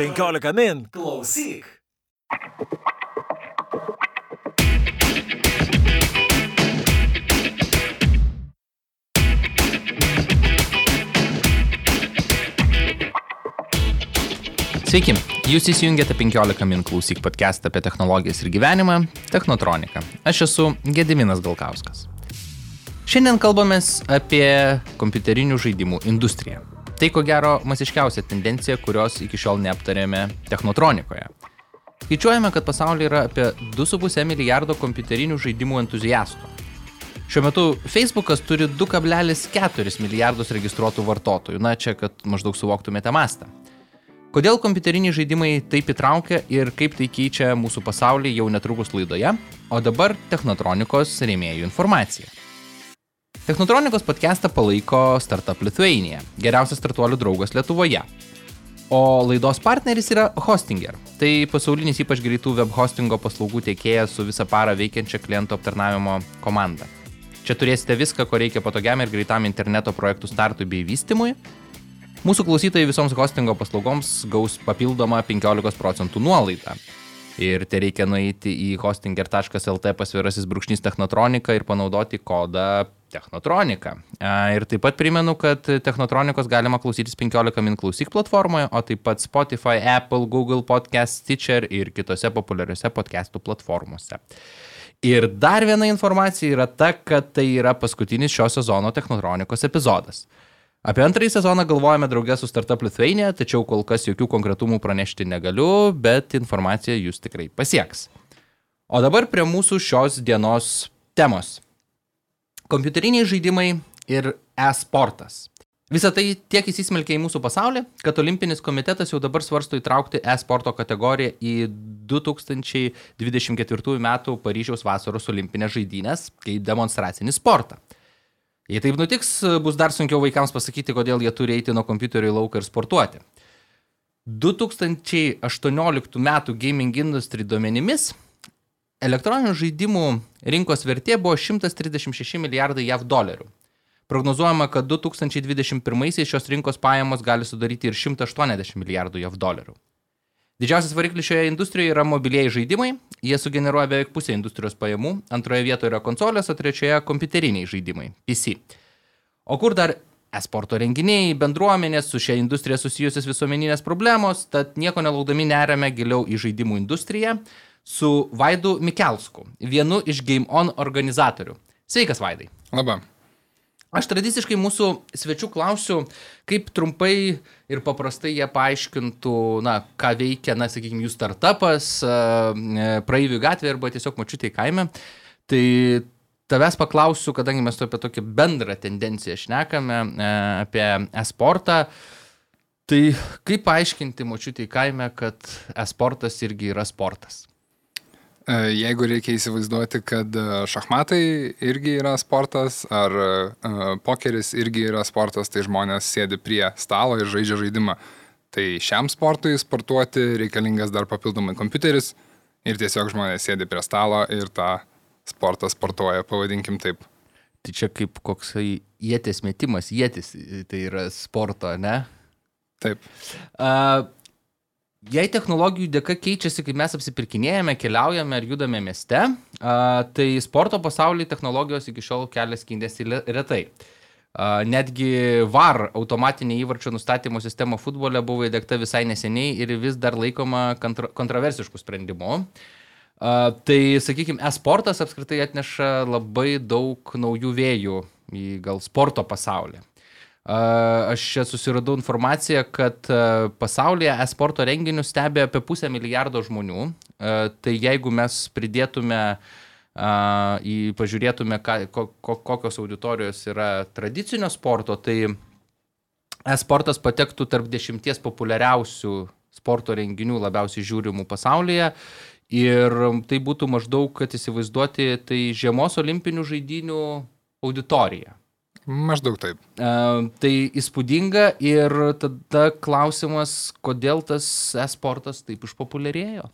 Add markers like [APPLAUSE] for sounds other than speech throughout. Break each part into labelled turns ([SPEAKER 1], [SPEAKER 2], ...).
[SPEAKER 1] 15 min. Klausyk.
[SPEAKER 2] Sveiki, jūs įsijungėte 15 min klausyk podcast apie technologijas ir gyvenimą - Technotronika. Aš esu Gediminas Galkauskas. Šiandien kalbamės apie kompiuterinių žaidimų industriją. Tai ko gero masiškiausia tendencija, kurios iki šiol neaptarėme Technotronikoje. Skaičiuojame, kad pasaulyje yra apie 2,5 milijardo kompiuterinių žaidimų entuziastų. Šiuo metu Facebookas turi 2,4 milijardus registruotų vartotojų. Na, čia, kad maždaug suvoktumėte mastą. Kodėl kompiuteriniai žaidimai taip įtraukia ir kaip tai keičia mūsų pasaulį jau netrukus laidoje, o dabar Technotronikos rėmėjų informacija. Technotronikos podcastą palaiko Startup Lithuania, geriausias startuolių draugas Lietuvoje. O laidos partneris yra Hostinger. Tai pasaulinis ypač greitų web hostingo paslaugų tiekėjas su visą parą veikiančia klientų aptarnavimo komanda. Čia turėsite viską, ko reikia patogiam ir greitam interneto projektų startui bei vystimui, Mūsų klausytojai visoms hostingo paslaugoms gaus papildomą 15 procentų nuolaidą. Ir tai reikia nueiti į hostinger.lt pasvirasis brūkšnys technotronika ir panaudoti kodą technotronika. Ir taip pat primenu, kad technotronikos galima klausytis 15 min klausyk platformoje, o taip pat Spotify, Apple, Google Podcast, Stitcher ir kitose populiariose podcastų platformose. Ir dar viena informacija yra ta, kad tai yra paskutinis šio sezono technotronikos epizodas. Apie antrąjį sezoną galvojame draugę su Startup Lithuania, tačiau kol kas jokių konkretumų pranešti negaliu, bet informacija jūs tikrai pasieks. O dabar prie mūsų šios dienos temos. Kompiuteriniai žaidimai ir e-sportas. Visą tai tiek įsismelkia į mūsų pasaulį, kad Olimpinis komitetas jau dabar svarsto įtraukti e-sporto kategoriją į 2024 m. Paryžiaus vasaros olimpinės žaidynės kaip demonstracinį sportą. Jei taip nutiks, bus dar sunkiau vaikams pasakyti, kodėl jie turi eiti nuo kompiuterio į lauką ir sportuoti. 2018 m. Gaming Industry duomenimis elektroninių žaidimų rinkos vertė buvo 136 milijardai JAV dolerių. Prognozuojama, kad 2021 šios rinkos pajamos gali sudaryti ir 180 milijardų JAV dolerių. Didžiausias variklis šioje industrijoje yra mobilieji žaidimai, jie sugeneruoja beveik pusę industrijos pajamų, antroje vietoje yra konsolės, o trečioje kompiuteriniai žaidimai - PC. O kur dar esporto renginiai, bendruomenės su šia industrija susijusios visuomeninės problemos, tad nieko nelaukdami nerame giliau į žaidimų industriją su Vaidu Mikelsku, vienu iš Game On organizatorių. Sveikas, Vaidai.
[SPEAKER 3] Labą.
[SPEAKER 2] Aš tradiciškai mūsų svečių klausiu, kaip trumpai ir paprastai jie paaiškintų, na, ką veikia, na, sakykime, jų startupas, praeivių gatvė arba tiesiog mačiutė kaime. Tai tavęs paklausiu, kadangi mes apie tokią bendrą tendenciją šnekame, apie e-sportą. Tai kaip paaiškinti močiutį kaime, kad e-sportas irgi yra sportas?
[SPEAKER 3] E, jeigu reikia įsivaizduoti, kad e, šachmatai irgi yra sportas, ar uh, pokeris irgi yra sportas, tai žmonės sėdi prie stalo ir žaidžia žaidimą. Tai šiam sportui sportuoti reikalingas dar papildomai kompiuteris ir tiesiog žmonės sėdi prie stalo ir tą sportą sportuoja, pavadinkim taip.
[SPEAKER 2] Tai čia kaip koksai jėtis metimas, jėtis, tai yra sporto, ne?
[SPEAKER 3] Taip.
[SPEAKER 2] Uh, Jei technologijų dėka keičiasi, kaip mes apsipirkinėjame, keliaujame ar judame mieste, tai sporto pasaulyje technologijos iki šiol kelias skindėsi retai. Netgi VAR automatinė įvarčio nustatymo sistema futbole buvo įdėkta visai neseniai ir vis dar laikoma kontra kontroversiškų sprendimų. Tai, sakykime, e-sportas apskritai atneša labai daug naujų vėjų į gal sporto pasaulį. Aš čia susiradau informaciją, kad pasaulyje e-sporto renginius stebi apie pusę milijardo žmonių. Tai jeigu mes pridėtume į pažiūrėtume, kokios auditorijos yra tradicinio sporto, tai e-sportas patektų tarp dešimties populiariausių sporto renginių labiausiai žiūrimų pasaulyje. Ir tai būtų maždaug, kad įsivaizduoti, tai žiemos olimpinių žaidinių auditorija.
[SPEAKER 3] Maždaug taip.
[SPEAKER 2] Uh, tai įspūdinga ir tada klausimas, kodėl tas e-sportas taip išpopuliarėjo?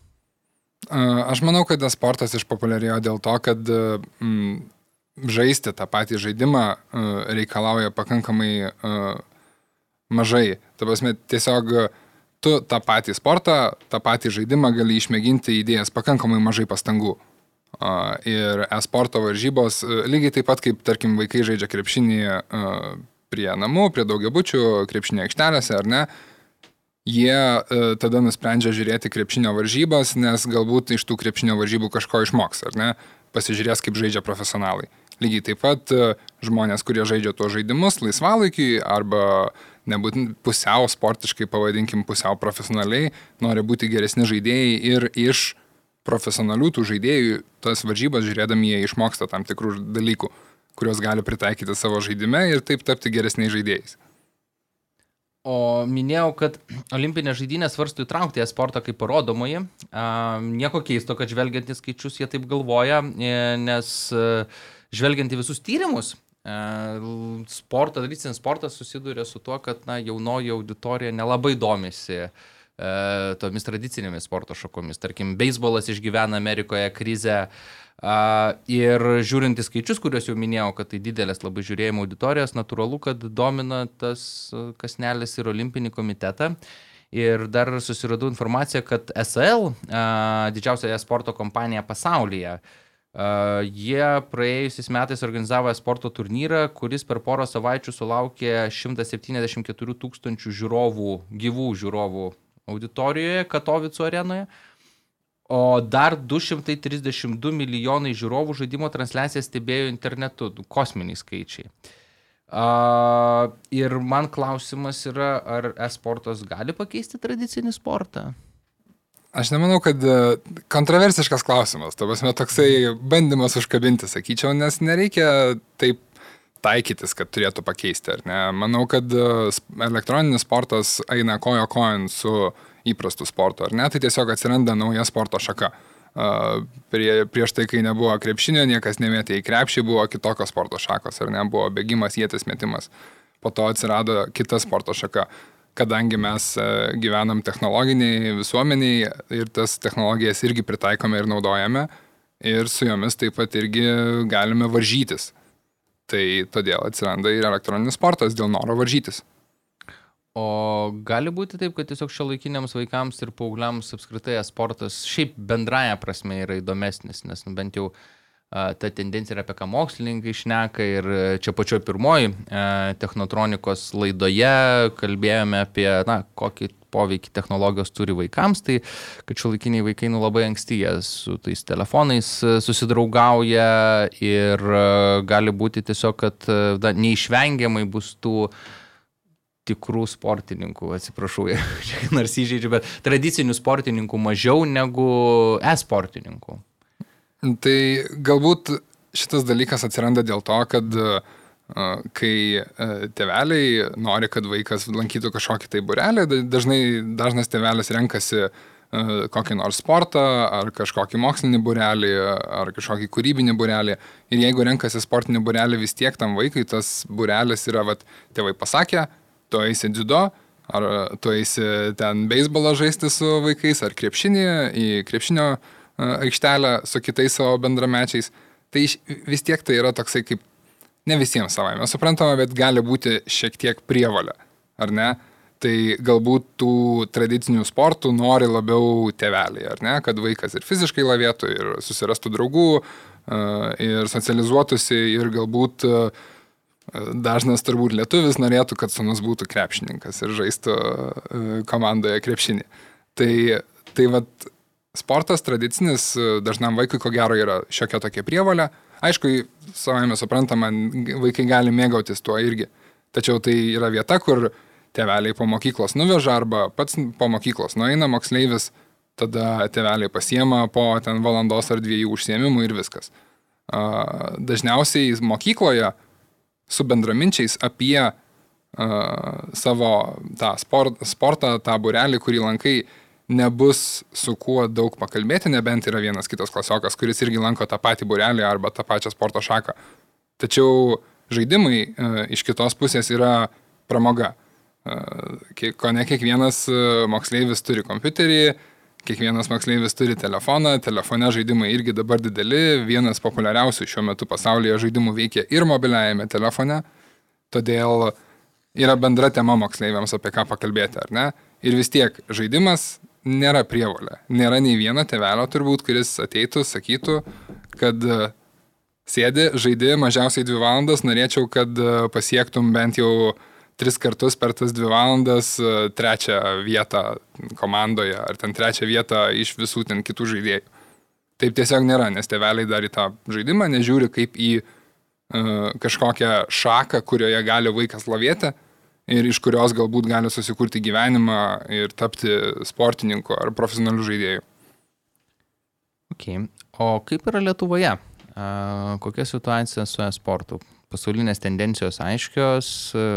[SPEAKER 3] Uh, aš manau, kad e-sportas išpopuliarėjo dėl to, kad mm, žaisti tą patį žaidimą uh, reikalauja pakankamai uh, mažai. Ta prasme, tiesiog tu tą patį sportą, tą patį žaidimą gali išmėginti įdėjęs pakankamai mažai pastangų. Ir e-sporto varžybos, lygiai taip pat kaip, tarkim, vaikai žaidžia krepšinį prie namų, prie daugiabučių, krepšinio aikštelėse ar ne, jie tada nusprendžia žiūrėti krepšinio varžybas, nes galbūt iš tų krepšinio varžybų kažko išmoks, ar ne, pasižiūrės, kaip žaidžia profesionalai. Lygiai taip pat žmonės, kurie žaidžia tuos žaidimus laisvalaikiui arba nebūtent pusiau sportiškai, pavadinkim, pusiau profesionaliai, nori būti geresni žaidėjai ir iš profesionalių tų žaidėjų tas varžybas žiūrėdami jie išmoksta tam tikrų dalykų, kuriuos gali pritaikyti savo žaidime ir taip tapti geresniais žaidėjais.
[SPEAKER 2] O minėjau, kad olimpinės žaidynės svarstų įtraukti į sportą kaip parodomąjį. Nieko keisto, kad žvelgiant į skaičius jie taip galvoja, e, nes e, žvelgiant į visus tyrimus, sportas, tradicinis sportas susiduria su tuo, kad na, jaunoji auditorija nelabai domisi e, tomis tradicinėmis sporto šakomis. Tarkim, beisbolas išgyvena Amerikoje krizę. Ir žiūrint į skaičius, kuriuos jau minėjau, kad tai didelės labai žiūrėjimo auditorijos, natūralu, kad domina tas kasnelis ir olimpinį komitetą. Ir dar susiradau informaciją, kad SL, didžiausia sporto kompanija pasaulyje, Uh, jie praėjusiais metais organizavo sporto turnyrą, kuris per porą savaičių sulaukė 174 tūkstančių žiūrovų, gyvų žiūrovų auditorijoje Katovico arenoje, o dar 232 milijonai žiūrovų žaidimo transliaciją stebėjo internetu, kosminiai skaičiai. Uh, ir man klausimas yra, ar e-sportas gali pakeisti tradicinį sportą?
[SPEAKER 3] Aš nemanau, kad e, kontroversiškas klausimas, to prasme toksai bandymas užkabinti, sakyčiau, nes nereikia taip taikytis, kad turėtų pakeisti, ar ne? Manau, kad e, elektroninis sportas eina kojo kojon su įprastu sportu, ar ne? Tai tiesiog atsiranda nauja sporto šaka. Uh, prie, prieš tai, kai nebuvo krepšinio, niekas nemėtė į krepšį, buvo kitokios sporto šakos, ar ne? Buvo bėgimas, jėtis metimas. Po to atsirado kita sporto šaka kadangi mes e, gyvenam technologiniai visuomeniai ir tas technologijas irgi pritaikome ir naudojame ir su jomis taip pat irgi galime varžytis. Tai todėl atsiranda ir elektroninis sportas dėl noro varžytis.
[SPEAKER 2] O gali būti taip, kad tiesiog šio laikiniams vaikams ir paaugliams apskritai sportas šiaip bendraja prasme yra įdomesnis, nes nu, bent jau ta tendencija yra apie ką mokslininkai šneka ir čia pačioj pirmoji technotronikos laidoje kalbėjome apie, na, kokį poveikį technologijos turi vaikams, tai kad šiuolaikiniai vaikai nu labai anksti jie su tais telefonais e, susidraugauja ir gali būti tiesiog, kad da, neišvengiamai bus tų tikrų sportininkų, atsiprašau, [LAUGHS] nors įžeidžiu, bet tradicinių sportininkų mažiau negu e-sportininkų.
[SPEAKER 3] Tai galbūt šitas dalykas atsiranda dėl to, kad kai tėveliai nori, kad vaikas lankytų kažkokį tai burelį, dažnai dažnas tėvelis renkasi kokį nors sportą, ar kažkokį mokslinį burelį, ar kažkokį kūrybinį burelį. Ir jeigu renkasi sportinį burelį, vis tiek tam vaikui tas burelis yra, vad, tėvai pasakė, tu eisi dziudo, ar tu eisi ten beisbolą žaisti su vaikais, ar krepšinį, į krepšinio uh, aikštelę su kitais savo bendramečiais, tai vis tiek tai yra toksai kaip ne visiems savai. Mes suprantame, bet gali būti šiek tiek prievalė, ar ne? Tai galbūt tų tradicinių sportų nori labiau teveliai, ar ne? Kad vaikas ir fiziškai lavėtų, ir susirastų draugų, ir socializuotųsi, ir galbūt dažnas turbūt lietuvis norėtų, kad sunus būtų krepšininkas ir žaistų komandoje krepšinį. Tai, tai vad sportas tradicinis e, dažnam vaikui ko gero yra šiokia tokia prievalė. Aišku, savame suprantama, vaikai gali mėgautis tuo irgi. Tačiau tai yra vieta, kur tėveliai po mokyklos nuveža arba pats po mokyklos nueina moksleivis, tada tėveliai pasiema po ten valandos ar dviejų užsiemimų ir viskas. Dažniausiai mokykloje su bendraminčiais apie savo tą sport, sportą, tą burelį, kurį lankai, nebus su kuo daug pakalbėti, nebent yra vienas kitas klasiokas, kuris irgi lanko tą patį burelį arba tą pačią sporto šaką. Tačiau žaidimai e, iš kitos pusės yra pramoga. E, ko ne kiekvienas e, moksleivis turi kompiuterį, kiekvienas moksleivis turi telefoną, telefone žaidimai irgi dabar dideli, vienas populiariausių šiuo metu pasaulyje žaidimų veikia ir mobiliajame telefone, todėl yra bendra tema moksleiviams apie ką pakalbėti, ar ne? Ir vis tiek žaidimas nėra prievolė. Nėra nei vieno tevelio turbūt, kuris ateitų, sakytų, kad e, sėdi, žaidi mažiausiai dvi valandas, norėčiau, kad e, pasiektum bent jau tris kartus per tas dvi valandas e, trečią vietą komandoje, ar ten trečią vietą iš visų ten kitų žaidėjų. Taip tiesiog nėra, nes teveliai dar į tą žaidimą nežiūri kaip į uh, kažkokią šaką, kurioje gali vaikas lavėti, ir iš kurios galbūt gali susikurti gyvenimą ir tapti sportininku ar profesionaliu žaidėju.
[SPEAKER 2] Okay. O kaip yra Lietuvoje? Kokia situacija su e-sportu? Pasaulinės tendencijos aiškios,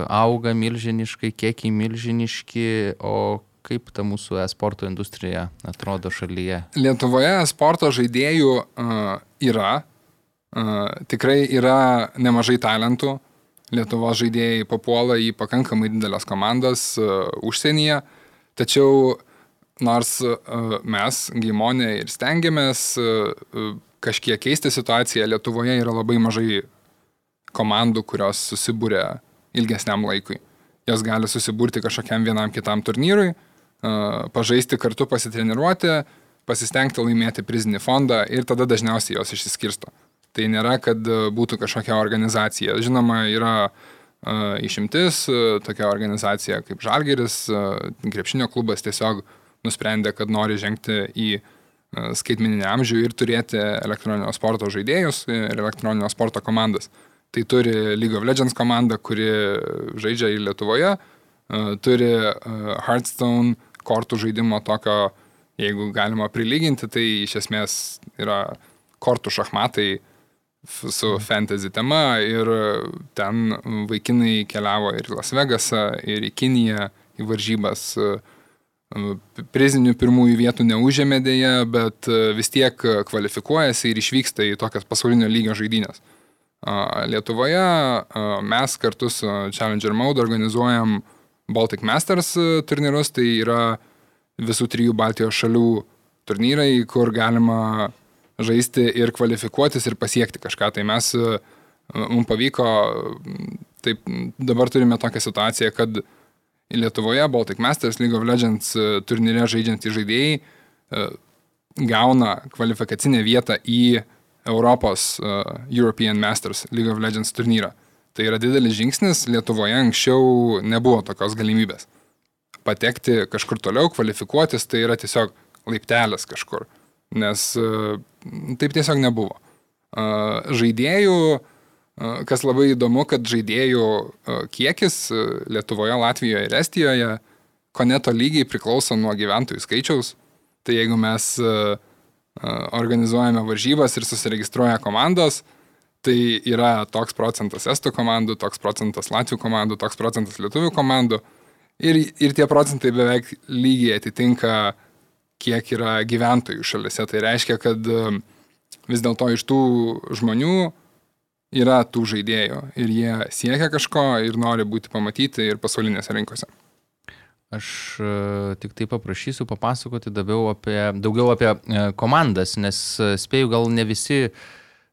[SPEAKER 2] auga milžiniškai, kiekiai milžiniški, o kaip ta mūsų e-sporto industrija atrodo šalyje?
[SPEAKER 3] Lietuvoje sporto žaidėjų uh, yra, uh, tikrai yra nemažai talentų, Lietuvos žaidėjai papuola į pakankamai didelės komandas uh, užsienyje, tačiau nors uh, mes, Gimonė, ir stengiamės uh, kažkiek keisti situaciją, Lietuvoje yra labai mažai komandų, kurios susibūrė ilgesniam laikui. Jos gali susiburti kažkokiam vienam kitam turnyrui, pažaisti kartu, pasitreniruoti, pasistengti laimėti prizinį fondą ir tada dažniausiai jos išsiskirsto. Tai nėra, kad e, būtų kažkokia organizacija. Žinoma, yra uh, išimtis, uh, tokia organizacija kaip Žalgeris, krepšinio klubas tiesiog nusprendė, kad nori žengti į skaitmininį amžių ir turėti elektroninio sporto žaidėjus ir elektroninio sporto komandas. Tai turi League of Legends komanda, kuri žaidžia į Lietuvoje, turi Hearthstone kortų žaidimo tokio, jeigu galima prilyginti, tai iš esmės yra kortų šachmatai su fantasy tema ir ten vaikinai keliavo ir į Las Vegasą, ir į Kiniją, į varžybas. Prizinių pirmųjų vietų neužėmė dėja, bet vis tiek kvalifikuojasi ir išvyksta į tokias pasaulinio lygio žaidynės. Lietuvoje mes kartu su Challenger Mode organizuojam Baltic Masters turnyrus, tai yra visų trijų Baltijos šalių turnyrai, kur galima žaisti ir kvalifikuotis ir pasiekti kažką. Tai mes, e, mums pavyko, taip, dabar turime tokią situaciją, kad Lietuvoje Baltic Masters League of Legends e, turnyre žaidžiantys žaidėjai e, gauna kvalifikacinę vietą į Europos European Masters League of Legends turnyrą. Tai yra didelis žingsnis, Lietuvoje anksčiau nebuvo tokios galimybės. Patekti kažkur toliau, kvalifikuotis, tai yra tiesiog laiptelis kažkur nes taip tiesiog nebuvo. Žaidėjų, kas labai įdomu, kad žaidėjų kiekis Lietuvoje, Latvijoje ir Estijoje koneto lygiai priklauso nuo gyventojų skaičiaus. Tai jeigu mes organizuojame varžybas ir susiregistruoja komandos, tai yra toks procentas estų komandų, toks procentas latvių komandų, toks procentas lietuvių komandų. Ir, ir tie procentai beveik lygiai atitinka uh, kiek yra gyventojų šalise. Tai reiškia, kad um, vis dėlto iš tų žmonių yra tų žaidėjų ir jie siekia kažko ir nori būti pamatyti ir pasaulinėse rinkose.
[SPEAKER 2] Aš e, tik tai paprašysiu papasakoti daugiau apie, daugiau apie e, komandas, nes e, spėju gal ne visi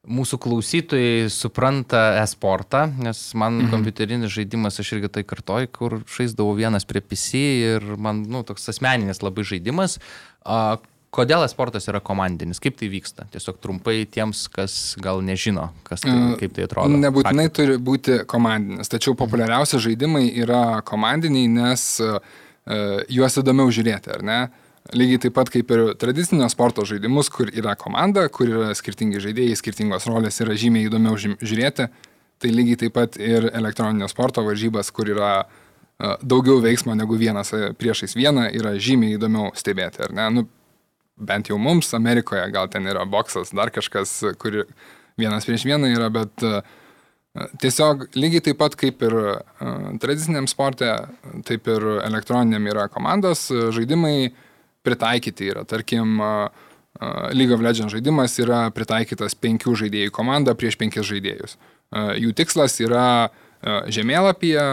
[SPEAKER 2] mūsų klausytojai supranta e-sportą, nes man mhm. kompiuterinis žaidimas, aš irgi tai kartoju, kur žaisdavau vienas prie PC ir man, nu, toks asmeninis labai žaidimas. A, kodėl esportas yra komandinis? Kaip tai vyksta? Tiesiog trumpai tiems, kas gal nežino, kas tai, mm, kaip tai atrodo.
[SPEAKER 3] Nebūtinai Faktai. turi būti komandinis, tačiau mhm. populiariausi žaidimai yra komandiniai, nes uh, juos įdomiau žiūrėti, ar ne? Lygiai taip pat kaip ir tradicinio sporto žaidimus, kur yra komanda, kur yra skirtingi žaidėjai, skirtingos rolės yra žymiai įdomiau žiūrėti, tai lygiai taip pat ir elektroninio sporto varžybas, kur yra uh, daugiau veiksmo negu vienas priešais vieną yra žymiai įdomiau stebėti, ar ne? Nu, bent jau mums Amerikoje gal ten yra boksas, dar kažkas, kur vienas prieš vieną yra, bet tiesiog lygiai taip pat kaip ir tradiciniam sportė, taip ir elektroniniam yra komandos, žaidimai pritaikyti yra, tarkim, League of Legends žaidimas yra pritaikytas penkių žaidėjų komanda prieš penkis žaidėjus. Jų tikslas yra žemėlapyje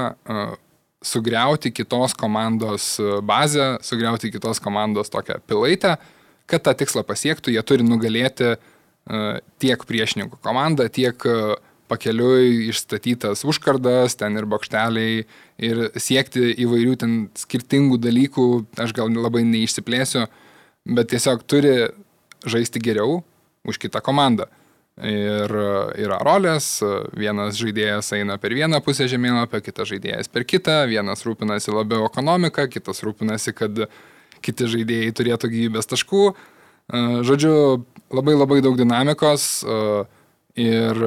[SPEAKER 3] sugriauti kitos komandos bazę, sugriauti kitos komandos tokią pilaitę, kad tą tikslą pasiektų, jie turi nugalėti tiek priešininkų komandą, tiek e, pakeliui išstatytas užkardas, ten ir bokšteliai, ir siekti įvairių ten skirtingų dalykų, aš gal labai neišsiplėsiu, bet tiesiog turi žaisti geriau už kitą komandą. Ir yra rolės, vienas žaidėjas eina per vieną pusę žemėlapio, kitas žaidėjas per kitą, vienas rūpinasi labiau ekonomiką, kitas rūpinasi, kad kiti žaidėjai turėtų gyvybės taškų. Žodžiu, labai labai daug dinamikos ir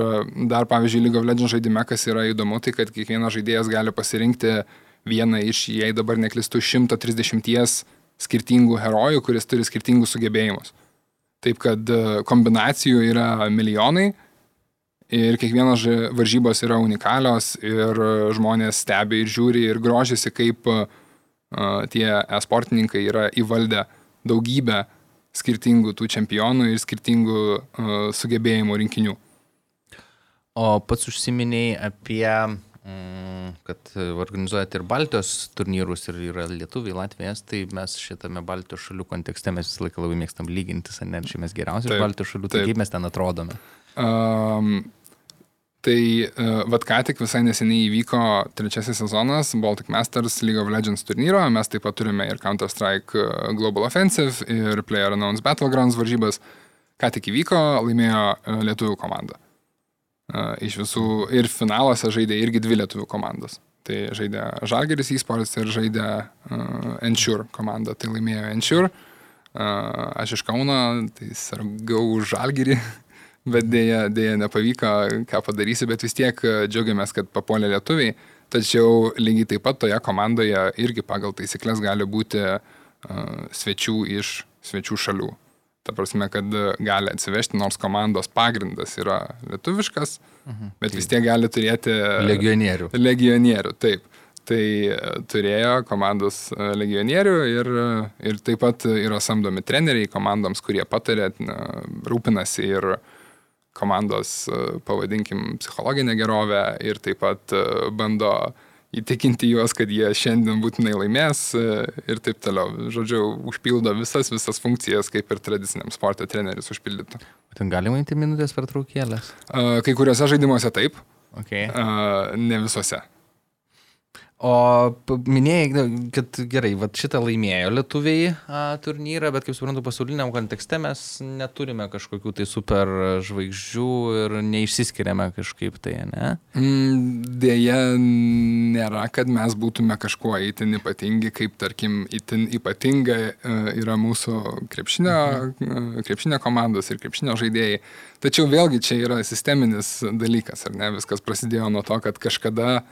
[SPEAKER 3] dar, pavyzdžiui, League of Legends žaidime, kas yra įdomu, tai kad kiekvienas žaidėjas gali pasirinkti vieną iš, jei dabar neklistų, 130 skirtingų herojų, kuris turi skirtingus sugebėjimus. Taip kad e, kombinacijų yra milijonai ir kiekvienos varžybos yra unikalios ir e, žmonės stebi ir žiūri ir grožisi, kaip e, tie e-sportininkai yra įvaldę daugybę skirtingų tų čempionų ir skirtingų sugebėjimų rinkinių.
[SPEAKER 2] O pats užsiminiai apie Mm, kad organizuojate ir Baltijos turnyrus ir yra Lietuvai, Latvijas, tai mes šitame Baltijos šalių kontekste mes visą laiką labai mėgstam lygintis, ne, čia mes geriausi iš Baltijos šalių, tai kaip mes ten atrodome. Um,
[SPEAKER 3] tai uh, vad ką tik visai neseniai įvyko trečiasis sezonas Baltic Masters League of Legends turnyro, mes taip pat turime ir Counter-Strike e, Global Offensive ir Player Unknowns Battlegrounds varžybas, ką tik įvyko, laimėjo uh, lietuvių komanda. Iš visų ir finaluose žaidė irgi dvi lietuvių komandos. Tai žaidė Žalgeris e-sports ir žaidė uh, Ensure komanda. Tai laimėjo Ensure. Uh, aš iš Kauno, tai sargau Žalgerį, [LAUGHS] bet dėja, dėja nepavyko, ką padarysi, bet vis tiek džiaugiamės, kad papolė lietuviai. Tačiau lygiai taip pat toje komandoje irgi pagal taisyklės gali būti uh, svečių iš svečių šalių. Ta prasme, kad gali atsivežti, nors komandos pagrindas yra lietuviškas, mhm. bet vis tiek gali turėti...
[SPEAKER 2] Legionierių.
[SPEAKER 3] Legionierių, taip. Tai e, turėjo komandos e, legionierių ir, ir taip pat yra samdomi treneriai komandoms, kurie patarė, rūpinasi ir komandos, e, pavadinkim, psichologinę gerovę ir taip pat bando uh, įtikinti juos, kad jie šiandien būtinai laimės e, ir taip toliau. Žodžiu, užpildo visas, visas funkcijas, kaip ir tradiciniam sporto treneris užpildytų.
[SPEAKER 2] Ten galima įti minutės per traukėlės?
[SPEAKER 3] Kai kuriuose žaidimuose taip.
[SPEAKER 2] Okay.
[SPEAKER 3] Ne visuose.
[SPEAKER 2] O minėjai, kad gerai, va šitą laimėjo lietuviai a, turnyrą, bet kaip suprantu, pasauliniam kontekste mes neturime kažkokių tai super žvaigždžių ir neišsiskiriame kažkaip tai, ne?
[SPEAKER 3] Mm, Deja, nėra, kad mes būtume kažkuo įtin ypatingi, kaip tarkim, įtin ypatinga e, yra mūsų krepšinio, mhm. krepšinio komandos ir krepšinio žaidėjai. Tačiau vėlgi čia yra sisteminis dalykas, ar ne? Viskas prasidėjo nuo to, kad kažkada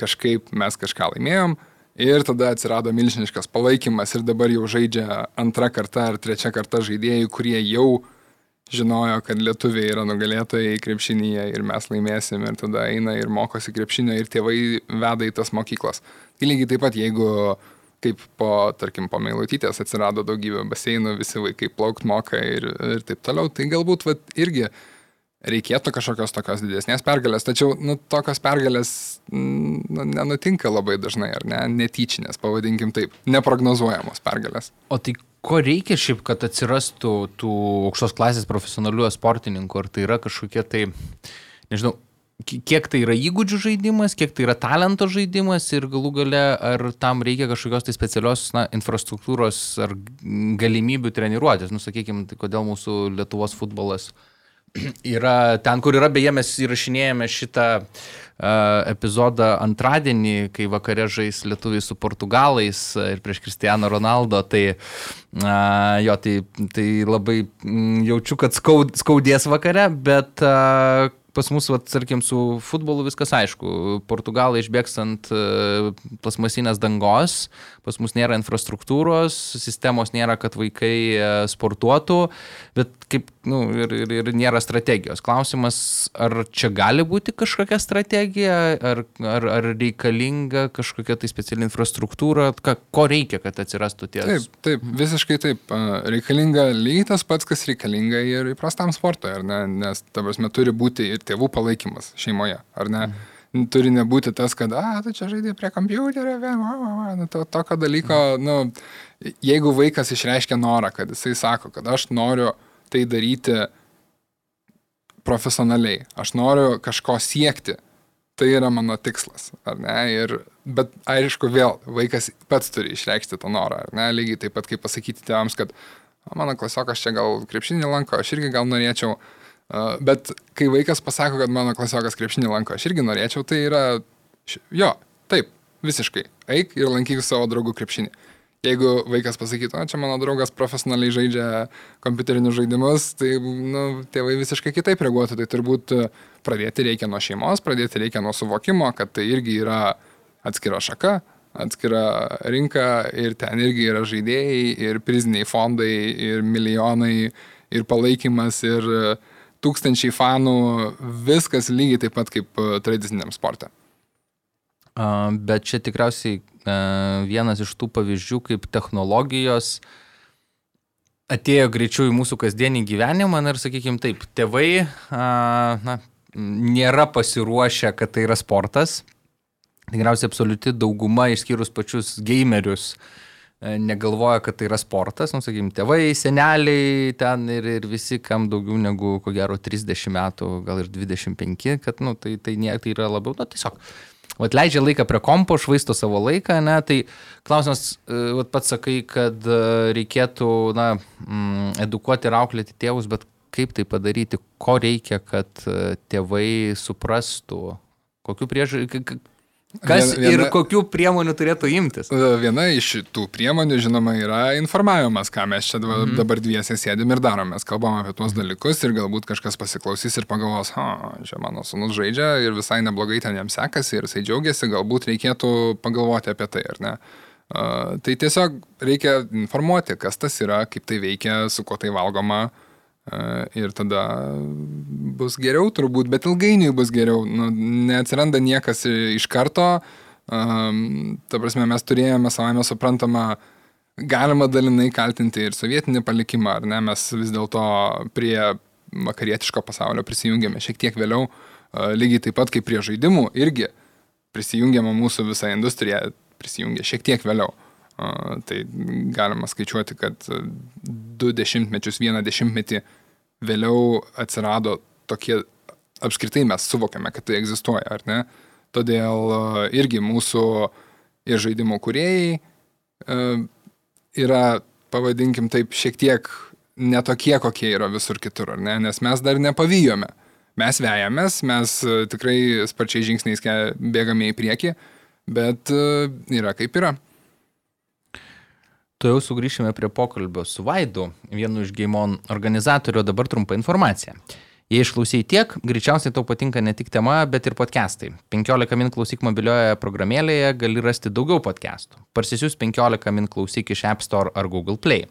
[SPEAKER 3] kažkaip mes kažką laimėjom ir tada atsirado milžiniškas palaikymas ir dabar jau žaidžia antra karta ar trečia karta žaidėjai, kurie jau žinojo, kad lietuviai yra nugalėtojai krepšinėje ir mes laimėsim ir tada eina ir mokosi krepšinio ir tėvai veda į tas mokyklas. Tai lygiai taip pat, jeigu kaip po, tarkim, po meilutytės atsirado daugybė baseinų, visi vaikai plaukt moka ir, ir taip toliau, tai galbūt vat, irgi reikėtų kažkokios tokios didesnės pergalės, tačiau nu, tokios pergalės nu, nenutinka labai dažnai, ar ne, netyčinės, pavadinkim taip, neprognozuojamos pergalės.
[SPEAKER 2] O tai ko reikia šiaip, kad atsirastų tų aukštos klasės profesionalių sportininkų, ar tai yra kažkokie tai, nežinau, kiek tai yra įgūdžių žaidimas, kiek tai yra talento žaidimas ir galų gale ar tam reikia kažkokios tai specialios na, infrastruktūros ar galimybių treniruotis. Nu, sakykime, tai kodėl mūsų Lietuvos futbolas uh, [CLEARS THROAT] yra ten, kur yra, beje, mes įrašinėjame šitą uh, epizodą antradienį, kai vakare žais lietuviai su portugalais ir prieš Cristiano Ronaldo, tai uh, jo, tai, tai labai mm, jaučiu, kad skaud, skaudės vakare, bet uh, pas mus, vat, tarkim, su futbolu viskas aišku. Portugalai išbėgs ant plasmasinės dangos, pas mus nėra infrastruktūros, sistemos nėra, kad vaikai e, sportuotų, bet kaip, nu, ir, ir, ir nėra strategijos. Klausimas, ar čia gali būti kažkokia strategija, ar, ar, ar reikalinga kažkokia tai speciali infrastruktūra, ką, ko reikia, kad atsirastų tie.
[SPEAKER 3] Taip, taip, visiškai taip. Reikalinga lygiai tas pats, kas reikalinga ir įprastam sportui, ne? Nes, ta prasme, turi būti ir tėvų palaikymas šeimoje, ar ne? Mhm. Turi nebūti tas, kad, a, tu čia žaidži prie kompiuterio, va, va, va, nu, to, tokio dalyko, nu, jeigu vaikas išreiškia norą, kad jisai sako, kad aš noriu tai daryti profesionaliai, aš noriu kažko siekti. Tai yra mano tikslas, ar ne? Ir, bet aišku, vėl vaikas pats turi išreikšti tą norą, ar ne? Lygiai taip pat kaip pasakyti tėvams, kad mano klasiokas čia gal krepšinį lanko, aš irgi gal norėčiau. Bet kai vaikas pasako, kad mano klasiokas krepšinį lanko, aš irgi norėčiau, tai yra, jo, taip, visiškai, eik ir lankyk savo draugų krepšinį. Jeigu vaikas pasakytų, o čia mano draugas profesionaliai žaidžia kompiuterinius žaidimus, tai nu, tėvai visiškai kitaip reaguotų. Tai turbūt pradėti reikia nuo šeimos, pradėti reikia nuo suvokimo, kad tai irgi yra atskira šaka, atskira rinka ir ten irgi yra žaidėjai, ir priziniai fondai, ir milijonai, ir palaikymas, ir tūkstančiai fanų, viskas lygiai taip pat kaip tradiciniam sportui.
[SPEAKER 2] Bet čia tikriausiai vienas iš tų pavyzdžių, kaip technologijos atėjo greičiau į mūsų kasdienį gyvenimą ir, sakykime, taip, tėvai na, nėra pasiruošę, kad tai yra sportas. Tikriausiai absoliuti dauguma, išskyrus pačius gamerius, negalvoja, kad tai yra sportas, nu, sakykime, tėvai, seneliai ten ir, ir visi, kam daugiau negu, ko gero, 30 metų, gal ir 25, kad, nu, tai, tai, ne, tai yra labiau, nu, tiesiog vat leidžia laiką prie kompo, švaisto savo laiką, ne, tai klausimas, e, vat pats sakai, kad e, reikėtų, na, mm, edukuoti ir auklėti tėvus, bet kaip tai padaryti, ko reikia, kad e, tėvai suprastų, kokiu priežasčiu, Kas viena, ir kokių priemonių turėtų imtis?
[SPEAKER 3] Viena iš tų priemonių, žinoma, yra informavimas, ką mes čia mhm. dabar dviesiai sėdim ir darom. Mes kalbam apie tuos dalykus ir galbūt kažkas pasiklausys ir pagalvos, ha, čia mano sunus žaidžia ir visai neblogai ten jam sekasi ir jisai džiaugiasi, galbūt reikėtų pagalvoti apie tai, ar ne? Uh, tai tiesiog reikia informuoti, kas tas yra, kaip tai veikia, su kuo tai valgoma. Uh, ir tada bus geriau turbūt, bet ilgainiui bus geriau. Nu, neatsiranda niekas iš karto. Um, ta prasme, mes turėjome savame suprantamą, galima dalinai kaltinti ir sovietinį palikimą, ar ne, mes vis dėlto prie vakarietiško pasaulio prisijungėme šiek tiek vėliau, uh, lygiai taip pat kaip prie žaidimų irgi prisijungiama mūsų visa industrija, prisijungė šiek tiek vėliau. Tai galima skaičiuoti, kad du dešimtmečius, vieną dešimtmetį vėliau atsirado tokie, apskritai mes suvokiame, kad tai egzistuoja, ar ne? Todėl irgi mūsų ir žaidimų kuriejai yra, pavadinkim taip, šiek tiek netokie, kokie yra visur kitur, ar ne? Nes mes dar nepavyjome. Mes vejamės, mes tikrai sparčiai žingsniais bėgame į priekį, bet yra kaip yra.
[SPEAKER 2] Tu jau sugrįšime prie pokalbio su Vaidu, vienu iš Gaimon organizatorių, dabar trumpa informacija. Jei išklausai tiek, greičiausiai tau patinka ne tik tema, bet ir podcastai. 15 min klausyk mobilioje programėlėje gali rasti daugiau podcastų. Parsisius 15 min klausyk iš App Store ar Google Play.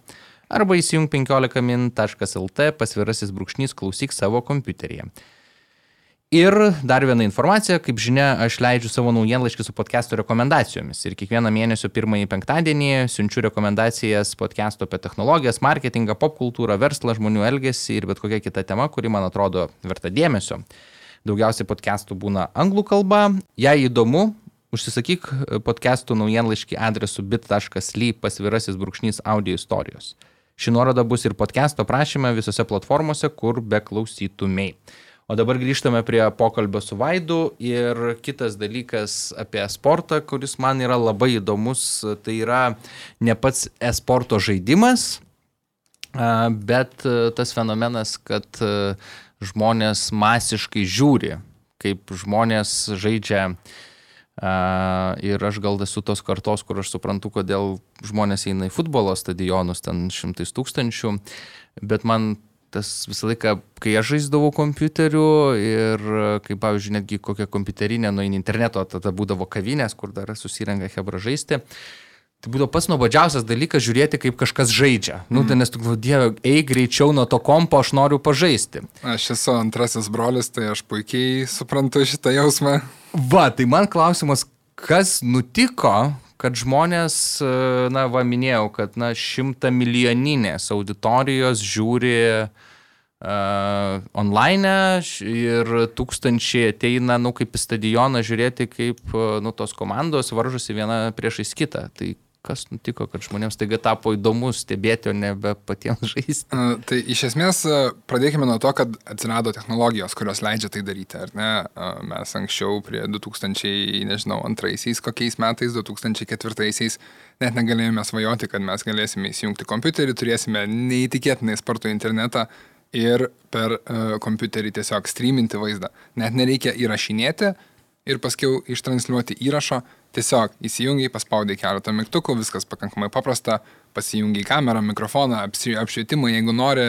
[SPEAKER 2] Arba įsijung 15min.lt pasvirasis brūkšnys klausyk savo kompiuteryje. Ir dar viena informacija, kaip žinia, aš leidžiu savo naujienlaiškį su podcast'o rekomendacijomis. Ir kiekvieną mėnesio pirmąjį penktadienį siunčiu rekomendacijas podcast'o apie technologijas, marketingą, popkultūrą, verslą, žmonių elgesį ir bet kokia kita tema, kuri man atrodo verta dėmesio. Daugiausiai podcast'ų būna anglų kalba. Jei įdomu, užsisakyk podcast'ų naujienlaiškį adresu bit.ly pasvirasis brūkšnys audio istorijos. Ši nuoroda bus ir podcast'o prašyme visose platformose, kur beklausytumėj. O dabar grįžtame prie pokalbio su Vaidu ir kitas dalykas apie sportą, kuris man yra labai įdomus, tai yra ne pats e-sporto žaidimas, bet tas fenomenas, kad žmonės masiškai žiūri, kaip žmonės žaidžia. Ir aš gal esu tos kartos, kur aš suprantu, kodėl žmonės eina į futbolo stadionus, ten šimtais tūkstančių, bet man tas visą laiką, kai aš žaisdavau kompiuteriu ir, kaip pavyzdžiui, netgi kokią kompiuterinę nueini interneto, tada būdavo kavinės, kur dar susirenka hebra žaisti. Tai būdavo pats nuobodžiausias dalykas žiūrėti, kaip kažkas žaidžia. Nu, tai nes tu dieve, eik greičiau nuo to kompo, aš noriu pažaisti.
[SPEAKER 3] Aš esu antrasis brolis, tai aš puikiai suprantu šitą jausmą.
[SPEAKER 2] Va, tai man klausimas, kas nutiko, kad žmonės, e, na, va minėjau, kad, na, šimta milijoninės auditorijos žiūri uh, online ir tūkstančiai ateina, nu, kaip į stadioną žiūrėti, kaip, e, nu, tos komandos varžosi viena priešais kitą. Tai kas nutiko, kad žmonėms taiga tapo įdomu stebėti, o nebe patiems žaisti?
[SPEAKER 3] Uh, tai iš esmės uh, pradėkime nuo to, kad atsirado technologijos, kurios leidžia tai daryti, ar ne? Uh, mes anksčiau prie 2000, nežinau, antraisiais kokiais metais, 2004-aisiais net negalėjome svajoti, kad mes galėsime įsijungti kompiuterį, turėsime neįtikėtinai spartų internetą ir per uh, kompiuterį tiesiog streaminti vaizdą. Net nereikia įrašinėti ir paskiau ištransliuoti įrašo, tiesiog įsijungiai, paspaudai keletą mygtukų, viskas pakankamai paprasta, pasijungiai kamerą, mikrofoną, apšvietimą, jeigu nori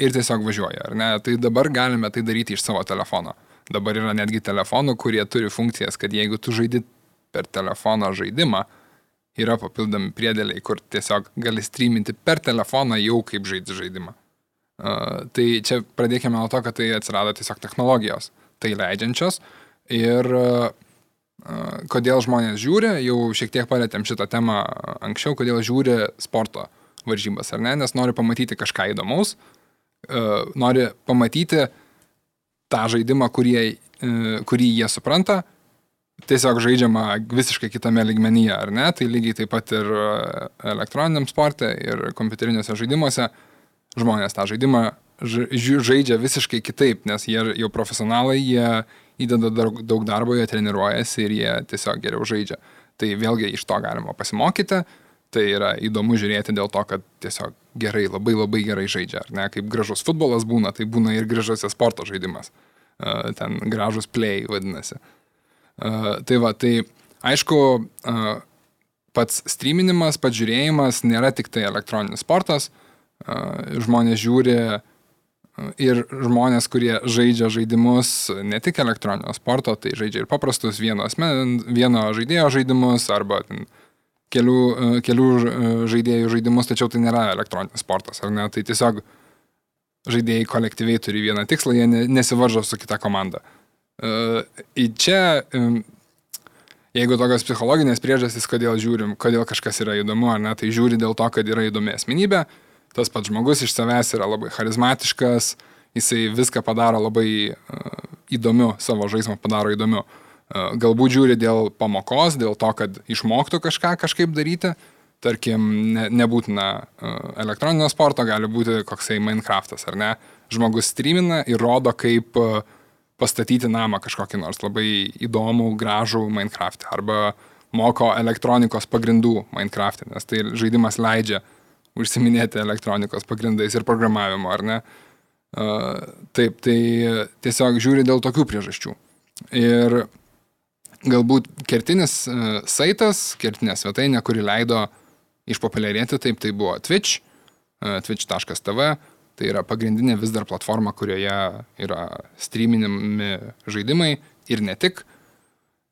[SPEAKER 3] ir tiesiog važiuoja, ar ne? Tai dabar galime tai daryti iš savo telefono. Dabar yra netgi telefonų, kurie turi funkcijas, kad jeigu tu žaidi per telefono žaidimą, yra papildomi priedėliai, kur tiesiog gali streaminti per telefoną jau kaip žaidži žaidimą. Uh, tai čia pradėkime nuo to, kad tai atsirado tiesiog technologijos, tai leidžiančios ir uh, kodėl žmonės žiūri, jau šiek tiek palėtėm šitą temą anksčiau, kodėl žiūri sporto varžybas, ar ne, nes nori pamatyti kažką įdomaus, uh, nori pamatyti tą žaidimą, kurie, uh, kurį jie supranta, tiesiog žaidžiama visiškai kitame ligmenyje, ar ne, tai lygiai taip pat ir elektroniniam sportė, ir kompiuteriniuose žaidimuose. Žmonės tą žaidimą žaidžia visiškai kitaip, nes jie jau profesionalai, jie įdeda daug darbo, jie treniruojasi ir jie tiesiog geriau žaidžia. Tai vėlgi iš to galima pasimokyti, tai yra įdomu žiūrėti dėl to, kad tiesiog gerai, labai labai gerai žaidžia. Ar ne, kaip gražus futbolas būna, tai būna ir gražusis sporto žaidimas. Ten gražus play vadinasi. Tai va, tai aišku, pats streaminimas, pats žiūrėjimas nėra tik tai elektroninis sportas, žmonės žiūri ir žmonės, kurie žaidžia žaidimus ne tik elektroninio sporto, tai žaidžia ir paprastus vieno, asmen, vieno žaidėjo žaidimus arba kelių, kelių žaidėjų žaidimus, tačiau tai nėra elektroninis sportas, ar ne? Tai tiesiog žaidėjai kolektyviai turi vieną tikslą, jie nesivaržo su kita komanda. Į čia, jeigu tokios psichologinės priežastys, kodėl žiūrim, kodėl kažkas yra įdomu, ar ne, tai žiūri dėl to, kad yra įdomi asmenybė, tas pats žmogus iš savęs yra labai charizmatiškas, jisai viską padaro labai uh, įdomiu, savo žaidimą padaro įdomiu. Uh, galbūt žiūri dėl pamokos, dėl to, kad išmoktų kažką kažkaip daryti. Tarkim, ne, nebūtina uh, elektroninio sporto, gali būti koksai Minecraftas, ar ne? Žmogus streamina ir rodo, kaip pastatyti namą kažkokį nors labai įdomų, gražų Minecraft. Arba moko elektronikos pagrindų Minecraft, nes tai žaidimas leidžia uh, užsiminėti elektronikos pagrindais ir programavimu, ar ne? Taip, tai tiesiog žiūri dėl tokių priežasčių. Ir galbūt kertinis saitas, kertinė svetainė, kuri leido išpopuliarėti, taip tai buvo Twitch, twitch.tv, tai yra pagrindinė vis dar platforma, kurioje yra streaminami žaidimai ir ne tik.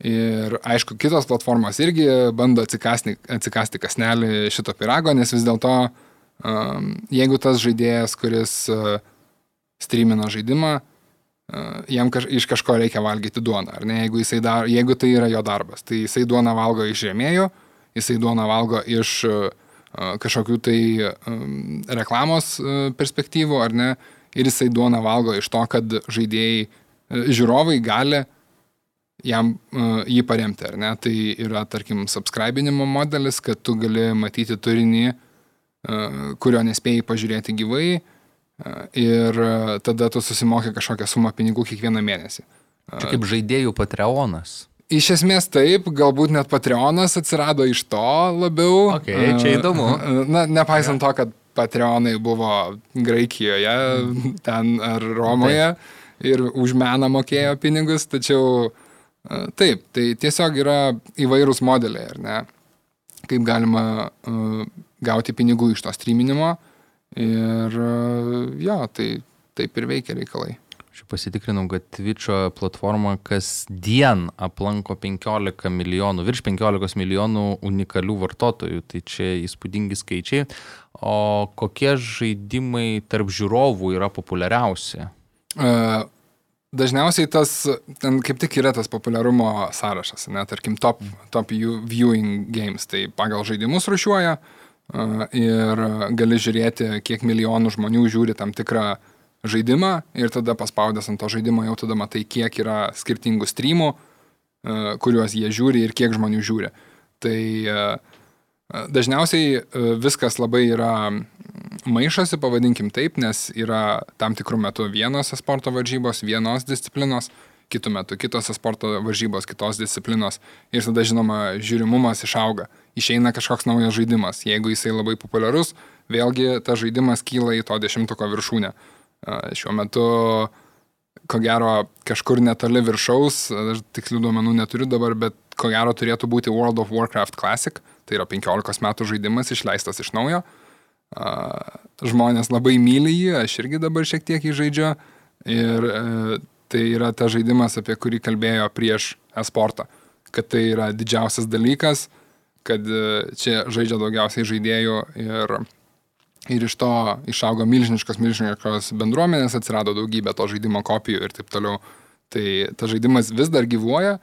[SPEAKER 3] Ir aišku, kitos platformos irgi bando atsikasti, atsikasti kasnelį šito pirago, nes vis dėlto, um, jeigu tas žaidėjas, kuris uh, streamina žaidimą, uh, jam kaž, iš kažko reikia valgyti duoną, ar ne, jeigu, dar, jeigu tai yra jo darbas, tai jisai duoną valgo iš žemėjų, jisai duoną valgo iš uh, kažkokių tai um, reklamos uh, perspektyvų, ar ne, ir jisai duoną valgo iš to, kad žaidėjai, uh, žiūrovai gali uh, jam uh, jį paremti, ar ne? Tai yra, tarkim, subscribinimo modelis, kad tu gali matyti turinį, uh, kurio nespėjai pažiūrėti gyvai uh, ir uh, tada tu susimokai kažkokią sumą pinigų kiekvieną mėnesį.
[SPEAKER 2] Uh, Čia kaip žaidėjų Patreonas.
[SPEAKER 3] Iš esmės taip, galbūt net Patreonas atsirado iš to labiau.
[SPEAKER 2] Okay, čia įdomu.
[SPEAKER 3] Na, nepaisant to, kad Patreonai buvo Graikijoje, ten ar Romoje ir už meną mokėjo pinigus, tačiau uh, Taip, tai tiesiog yra įvairūs modeliai, ar ne, kaip galima gauti pinigų iš to streaminimo ir jo, tai taip ir veikia reikalai.
[SPEAKER 2] Aš pasitikrinau, kad Twitch'o platforma kasdien aplanko 15 milijonų, virš 15 milijonų unikalių vartotojų, tai čia įspūdingi skaičiai. O kokie žaidimai tarp žiūrovų yra populiariausi?
[SPEAKER 3] Uh, Dažniausiai tas, ten kaip tik yra tas populiarumo sąrašas, net tarkim top, top viewing games, tai pagal žaidimus rušiuoja ir gali žiūrėti, kiek milijonų žmonių žiūri tam tikrą žaidimą ir tada paspaudęs ant to žaidimo jau tada matai, kiek yra skirtingų streamų, kuriuos jie žiūri ir kiek žmonių žiūri. Tai uh, Dažniausiai viskas labai yra maišosi, pavadinkim taip, nes yra tam tikrų metų vienos sporto varžybos, vienos disciplinos, kitų metų kitos sporto varžybos, kitos disciplinos ir tada žinoma žiūrimumas išauga. Išeina kažkoks naujas žaidimas. Jeigu jisai labai populiarus, vėlgi tas žaidimas kyla į to dešimtuko viršūnę. Šiuo metu ko gero kažkur netoli viršaus, aš tikslių duomenų neturiu dabar, bet ko gero turėtų būti World of Warcraft Classic, tai yra 15 metų žaidimas išleistas iš naujo. Žmonės labai myli jį, aš irgi dabar šiek tiek jį žaidžiu ir e, tai yra tas žaidimas, apie kurį kalbėjo prieš esportą, kad tai yra didžiausias dalykas, kad e, čia žaidžia daugiausiai žaidėjų ir ir iš to išaugo milžiniškos, milžiniškos bendruomenės, atsirado daugybė to žaidimo kopijų ir taip toliau. Tai tas žaidimas vis dar gyvuoja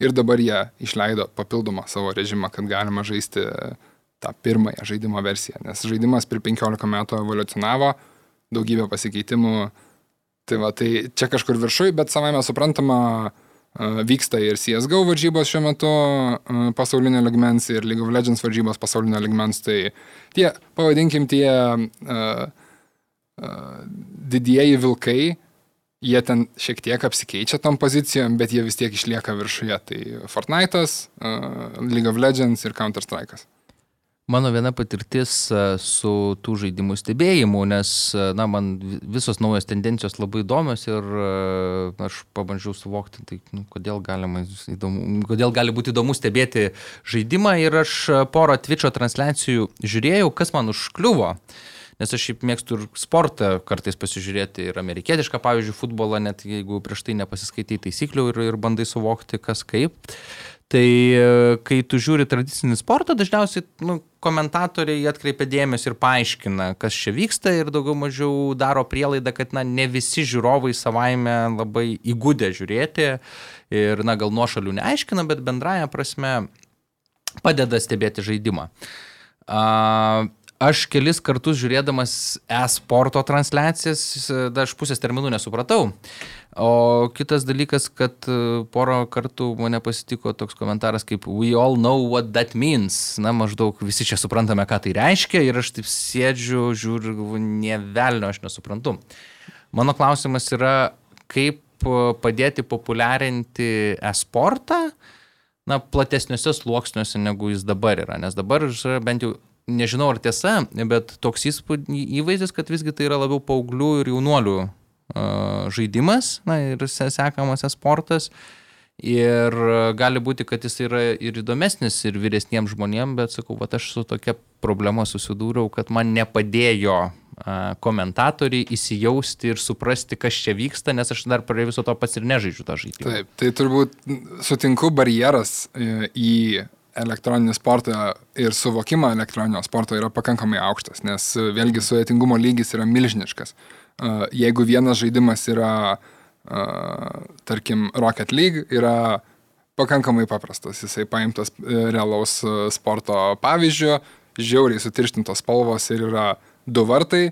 [SPEAKER 3] ir dabar jie išleido papildomą savo režimą, kad galima žaisti tą pirmąją žaidimo versiją, nes žaidimas per 15 metų evoliucionavo, daugybė pasikeitimų. Tai va, tai čia kažkur viršui, bet savai mes suprantama, Vyksta ir CSGO varžybos šiuo metu pasaulinio ligmens ir League of Legends varžybos pasaulinio ligmens. Tai tie, pavadinkim, tie uh, uh, didieji vilkai, jie ten šiek tiek apsikeičia tom pozicijom, bet jie vis tiek išlieka viršuje. Tai Fortnite'as, uh, League of Legends ir Counter-Strike'as.
[SPEAKER 2] Mano viena patirtis e, su tų žaidimų stebėjimu, nes, e, na, man visos naujos tendencijos labai įdomios ir e, aš pabandžiau suvokti, tai, nu, kodėl, galima, įdomu, kodėl gali būti įdomu stebėti žaidimą ir aš porą Twitch'o transliacijų žiūrėjau, kas man užkliuvo. Nes aš šiaip mėgstu ir sportą kartais pasižiūrėti ir amerikietišką, pavyzdžiui, futbolą, net jeigu prieš tai nepasiskaitai taisyklių ir, ir bandai suvokti, kas kaip. Tai kai tu žiūri tradicinį sportą, dažniausiai nu, komentatoriai atkreipia dėmesį ir paaiškina, kas čia vyksta ir daugiau mažiau daro prielaidą, kad na, ne visi žiūrovai savaime labai įgūdę žiūrėti ir na, gal nuošalių neaiškina, bet bendraja prasme padeda stebėti žaidimą. Uh, aš kelis kartus žiūrėdamas e-sporto transliacijas, dar aš pusės terminų nesupratau. O kitas dalykas, kad e, porą kartų mane pasitiko toks komentaras kaip We all know what that means. Na, maždaug visi čia suprantame, ką tai reiškia ir aš taip sėdžiu, žiūriu, galvoju, nie velnio aš nesuprantu. Mano klausimas yra, kaip padėti populiarinti e-sportą, na, platesniuose sluoksniuose, negu jis dabar yra. Nes dabar bent jau nežinau ar tiesa, bet toks įvaizdis, kad visgi tai yra labiau paauglių ir jaunuolių žaidimas, na ir sekamas sportas. Ir gali būti, kad jis yra ir įdomesnis ir vyresniems žmonėms, bet sakau, va aš su tokia problema susidūriau, kad man nepadėjo komentatoriai įsijausti ir suprasti, kas čia vyksta, nes aš dar prie viso to pats ir nežaidžiu tą žaidimą.
[SPEAKER 3] Taip, tai turbūt sutinku barjeras e, į elektroninį sportą ir suvokimą elektroninio sporto yra pakankamai aukštas, nes e, vėlgi sudėtingumo lygis yra milžiniškas. E, jeigu vienas žaidimas yra, e, tarkim, Rocket League, yra pakankamai paprastas, jisai paimtas realaus sporto pavyzdžio, žiauriai sutirštintos spalvos ir yra du vartai,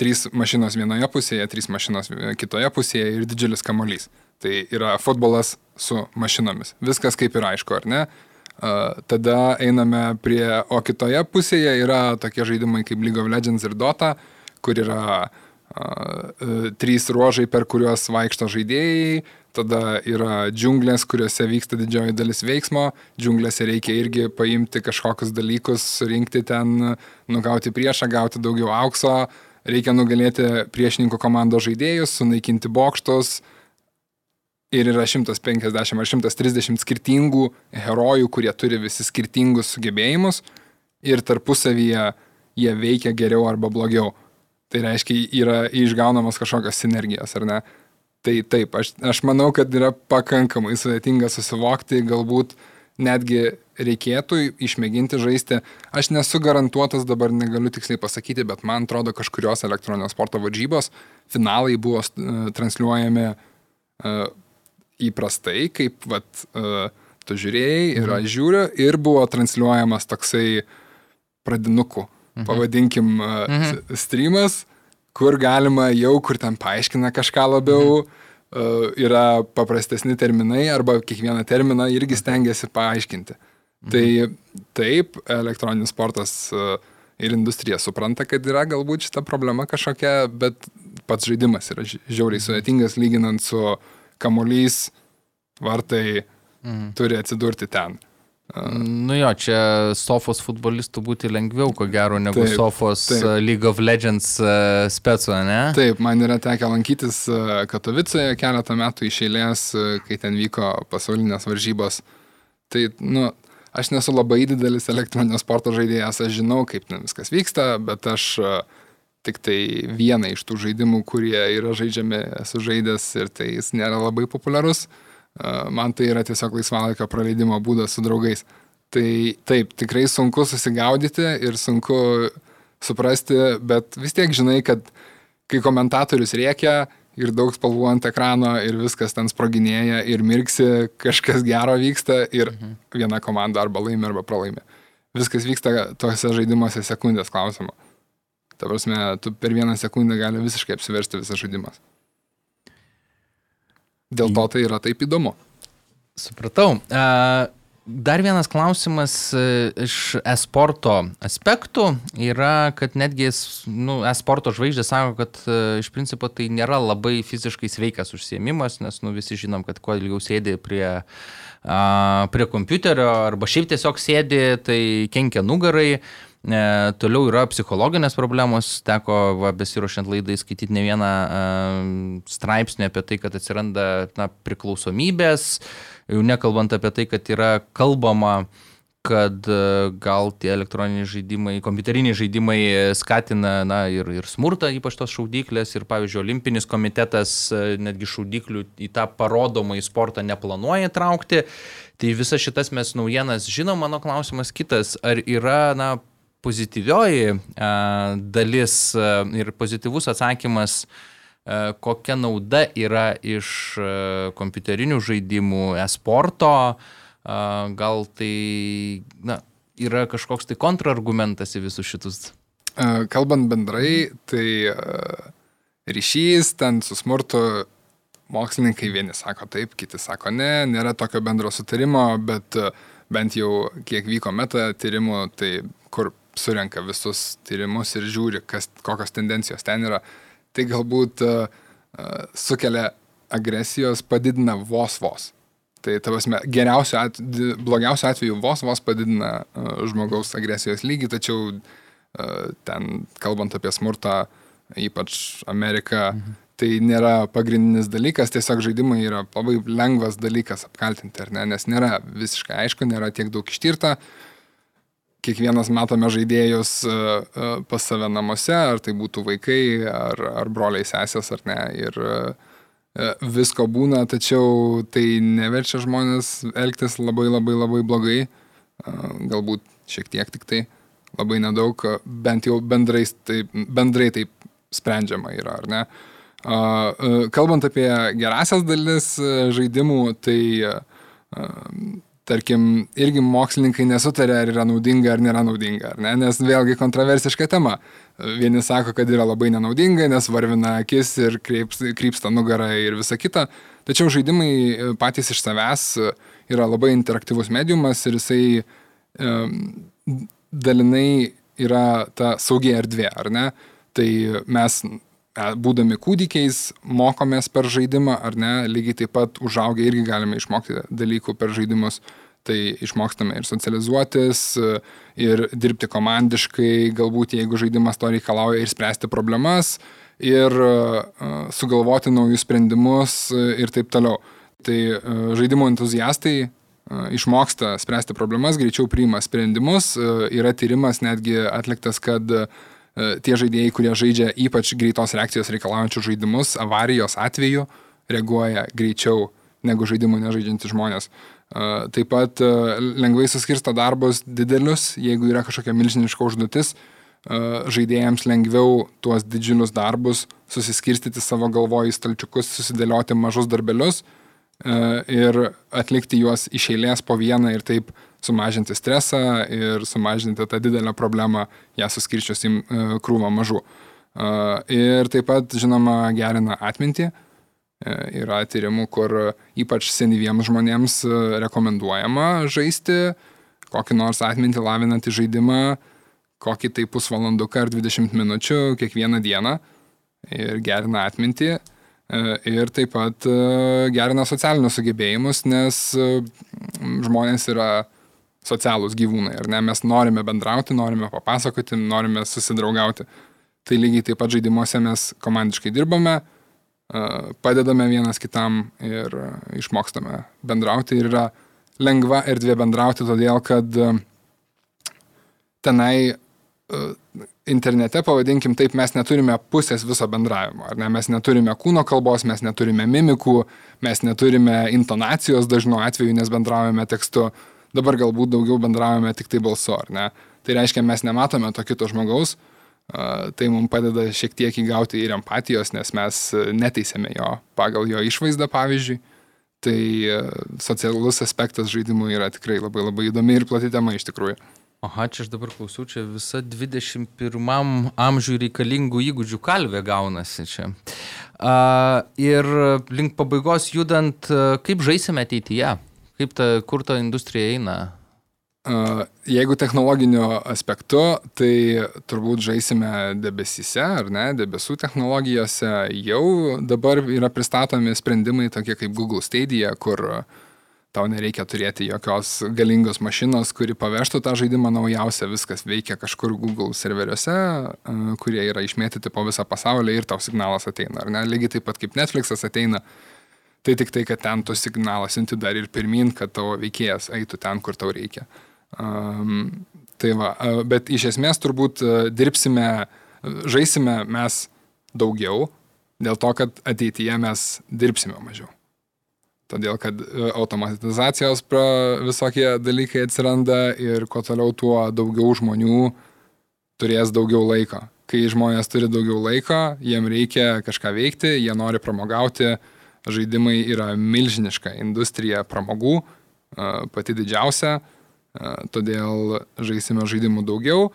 [SPEAKER 3] trys mašinos vienoje pusėje, trys mašinos kitoje pusėje ir didžiulis kamolys. Tai yra futbolas su mašinomis. Viskas kaip ir aišku, ar ne? Tada einame prie, o kitoje pusėje yra tokie žaidimai kaip League of Legends ir Dota, kur yra uh, trys ruožai, per kuriuos vaikšto žaidėjai, tada yra džiunglės, kuriuose vyksta didžioji dalis veiksmo, džiunglėse reikia irgi paimti kažkokius dalykus, surinkti ten, nugauti priešą, gauti daugiau aukso, reikia nugalėti priešininkų komandos žaidėjus, sunaikinti bokštus, uh, ir yra 150 ar 130 skirtingų herojų, kurie turi visi skirtingus sugebėjimus ir tarpusavyje jie veikia geriau arba blogiau. Tai reiškia, yra išgaunamos kažkokios sinergijos, ar ne? Tai taip, aš, aš manau, kad yra pakankamai sudėtinga susivokti, galbūt netgi reikėtų išmėginti žaisti. Aš nesu garantuotas, dabar negaliu tiksliai pasakyti, bet man atrodo kažkurios elektroninio sporto varžybos finalai buvo transliuojami uh, įprastai, kaip vat, uh, tu žiūrėjai ir mhm. aš žiūriu, ir buvo transliuojamas toksai pradinukų, mhm. pavadinkim, uh, mhm. streamas, kur galima jau, kur ten paaiškina kažką labiau, mhm. uh, yra paprastesni terminai arba kiekvieną terminą irgi stengiasi paaiškinti. Tai taip, elektroninis sportas e, ir industrija supranta, kad yra galbūt šita problema kažkokia, bet pats žaidimas yra ži- žiauriai sudėtingas lyginant su kamuolys, vartai
[SPEAKER 2] Mhm.
[SPEAKER 3] turi atsidurti ten.
[SPEAKER 2] Nu jo, čia sofos futbolistų būti lengviau, ko gero, negu
[SPEAKER 3] Taip,
[SPEAKER 2] sofos
[SPEAKER 3] taip.
[SPEAKER 2] uh, League of Legends uh, speco, ne?
[SPEAKER 3] Taip, man yra tekę lankytis Katovicoje keletą metų iš eilės, kai ten vyko pasaulinės varžybos. Tai, nu, aš nesu labai didelis [LAUGHS] elektroninio sporto žaidėjas, aš žinau, kaip ten viskas vyksta, bet aš e, tik tai vieną iš tų žaidimų, kurie yra žaidžiami, esu žaidęs ir tai jis nėra labai populiarus. Man tai yra tiesiog laisvalaikio praleidimo būdas su draugais. Tai taip, tikrai sunku susigaudyti ir sunku suprasti, bet vis tiek žinai, kad kai komentatorius rėkia ir daug spalvų ant ekrano ir viskas ten sproginėja ir mirksi, kažkas gero vyksta ir mhm. viena komanda arba laimi arba pralaimi. Viskas vyksta tuose žaidimuose sekundės klausimu. Ta prasme, tu per vieną sekundę gali visiškai apsiversti visas žaidimas. Dėl to tai yra taip įdomu.
[SPEAKER 2] Supratau. Uh, Dar vienas klausimas e, iš esporto aspektų yra, kad netgi nu, esporto žvaigždės sako, kad e, iš principo tai nėra labai fiziškai sveikas užsiemimas, nes nu, visi žinom, kad kuo ilgiau sėdi prie, a, prie kompiuterio arba šiaip tiesiog sėdi, tai kenkia nugarai. E, toliau yra psichologinės problemos, teko va, besiruošiant laidai skaityti ne vieną e, straipsnį apie tai, kad atsiranda na, priklausomybės, jau nekalbant apie tai, kad yra kalbama, kad e, gal tie elektroniniai žaidimai, kompiuteriniai žaidimai skatina na, ir, ir smurtą, ypač tos šaudyklės. Ir pavyzdžiui, Olimpinis komitetas e, netgi šaudyklių į tą parodomą į sportą neplanuoja traukti. Tai visas šitas mes naujienas žinom, mano klausimas kitas, ar yra na, pozityvioji a, dalis a, ir pozityvus atsakymas, a, kokia nauda yra iš kompiuterinių žaidimų, e-sporto, gal tai na, yra kažkoks tai kontrargumentas į visus šitus.
[SPEAKER 3] E, Kalbant bendrai, tai e, ryšys ten su smurtu mokslininkai vieni sako taip, kiti sako ne, nėra tokio bendro sutarimo, bet e, bent jau kiek vyko meta tyrimų, tai kur surenka visus tyrimus ir žiūri, kas, kokios tendencijos ten yra, tai galbūt uh, uh, sukelia agresijos, padidina vos vos. Tai tavasme, geriausiu atveju, blogiausiu atveju vos vos padidina uh, žmogaus agresijos lygį, tačiau uh, ten, kalbant apie smurtą, ypač Ameriką, mhm. tai nėra pagrindinis dalykas, tiesiog žaidimai yra labai lengvas dalykas apkaltinti, ar ne, nes nėra visiškai aišku, nėra tiek daug ištirta. Kiekvienas matome žaidėjus uh, uh, pas save namuose, ar tai būtų vaikai, ar, ar broliai sesės, ar ne. Ir uh, visko būna, tačiau tai neverčia žmonės elgtis labai labai labai blogai, galbūt šiek tiek tik tai, labai nedaug, bent jau bendrai taip, bendrai taip sprendžiama yra, ar ne. Kalbant apie gerasias dalis žaidimų, tai tarkim, irgi mokslininkai nesutarė, ar yra naudinga ar nėra naudinga, ar ne? nes vėlgi kontroversiška tema. Vieni sako, kad yra labai nenaudinga, nes varvina akis ir kreips, krypsta nugarą ir visa kita. Tačiau žaidimai patys iš savęs yra labai interaktyvus mediumas ir jisai um, dalinai yra ta saugi erdvė, ar ne? Tai mes būdami kūdikiais mokomės per žaidimą, ar ne, lygiai taip pat užaugę irgi galime išmokti dalykų per žaidimus. Tai išmokstame ir socializuotis, ir dirbti komandiškai, galbūt jeigu žaidimas to reikalauja, ir spręsti problemas, ir sugalvoti naujus sprendimus ir taip toliau. Tai žaidimo entuziastai išmoksta spręsti problemas, greičiau priima sprendimus. Yra tyrimas netgi atliktas, kad tie žaidėjai, kurie žaidžia ypač greitos reakcijos reikalaujančius žaidimus, avarijos atveju reaguoja greičiau negu žaidimų nežaidžiantys žmonės. Taip pat lengvai suskirsto darbus didelius, jeigu yra kažkokia milžiniška užduotis, žaidėjams lengviau tuos didžiulius darbus susiskirstyti savo galvoje į stalčiukus, susidėlioti mažus darbelius ir atlikti juos iš eilės po vieną ir taip sumažinti stresą ir sumažinti tą didelę problemą, ją suskirčius į krūvą mažų. Ir taip pat, žinoma, gerina atmintį. Yra tyrimų, kur ypač senyviems žmonėms rekomenduojama žaisti kokį nors atmintį lavinantį žaidimą, kokį tai pusvalanduką ar 20 minučių kiekvieną dieną ir gerina atmintį. E, ir taip pat e, gerina socialinius sugebėjimus, nes e, žmonės yra socialūs gyvūnai, ar ne? Mes norime bendrauti, norime papasakoti, norime susidraugauti. Tai lygiai taip pat žaidimuose mes komandiškai dirbame, padedame vienas kitam ir išmokstame bendrauti ir yra lengva erdvė bendrauti, todėl kad tenai internete, pavadinkim taip, mes neturime pusės viso bendravimo, ne? Mes neturime kūno kalbos, mes neturime mimikų, mes neturime intonacijos dažnu atveju, nes bendraujame tekstu, dabar galbūt daugiau bendraujame tik tai balsu, ar ne? Tai reiškia, mes nematome to kito žmogaus, tai mums padeda šiek tiek įgauti ir empatijos, nes mes neteisėme jo pagal jo išvaizdą, pavyzdžiui. Tai socialus aspektas žaidimų yra tikrai labai labai įdomi ir plati tema iš tikrųjų.
[SPEAKER 2] Aha, čia aš dabar klausau, čia visa 21 amžiui reikalingų įgūdžių kalvė gaunasi čia. Uh, ir link pabaigos judant, kaip žaisime ateityje? Kaip ta, kur ta industrija eina?
[SPEAKER 3] Jeigu technologiniu aspektu, tai turbūt žaisime debesyse, ar ne, debesų technologijose jau dabar yra pristatomi sprendimai tokie kaip Google Stadia, kur tau nereikia turėti jokios galingos mašinos, kuri pavežtų tą žaidimą naujausią, viskas veikia kažkur Google serveriuose, kurie yra išmėtyti po visą pasaulį ir tau signalas ateina, ar ne, lygiai taip pat kaip Netflixas ateina Tai tik tai, kad ten tu signalą siunti dar ir pirmin, kad tavo veikėjas eitų ten, kur tau reikia. Um, tai va, bet iš esmės turbūt dirbsime, žaisime mes daugiau, dėl to, kad ateityje mes dirbsime mažiau. Todėl, kad automatizacijos visokie dalykai atsiranda ir kuo toliau, tuo daugiau žmonių turės daugiau laiko. Kai žmonės turi daugiau laiko, jiem reikia kažką veikti, jie nori pramogauti, žaidimai yra milžiniška industrija pramogų, pati didžiausia todėl žaisime žaidimų daugiau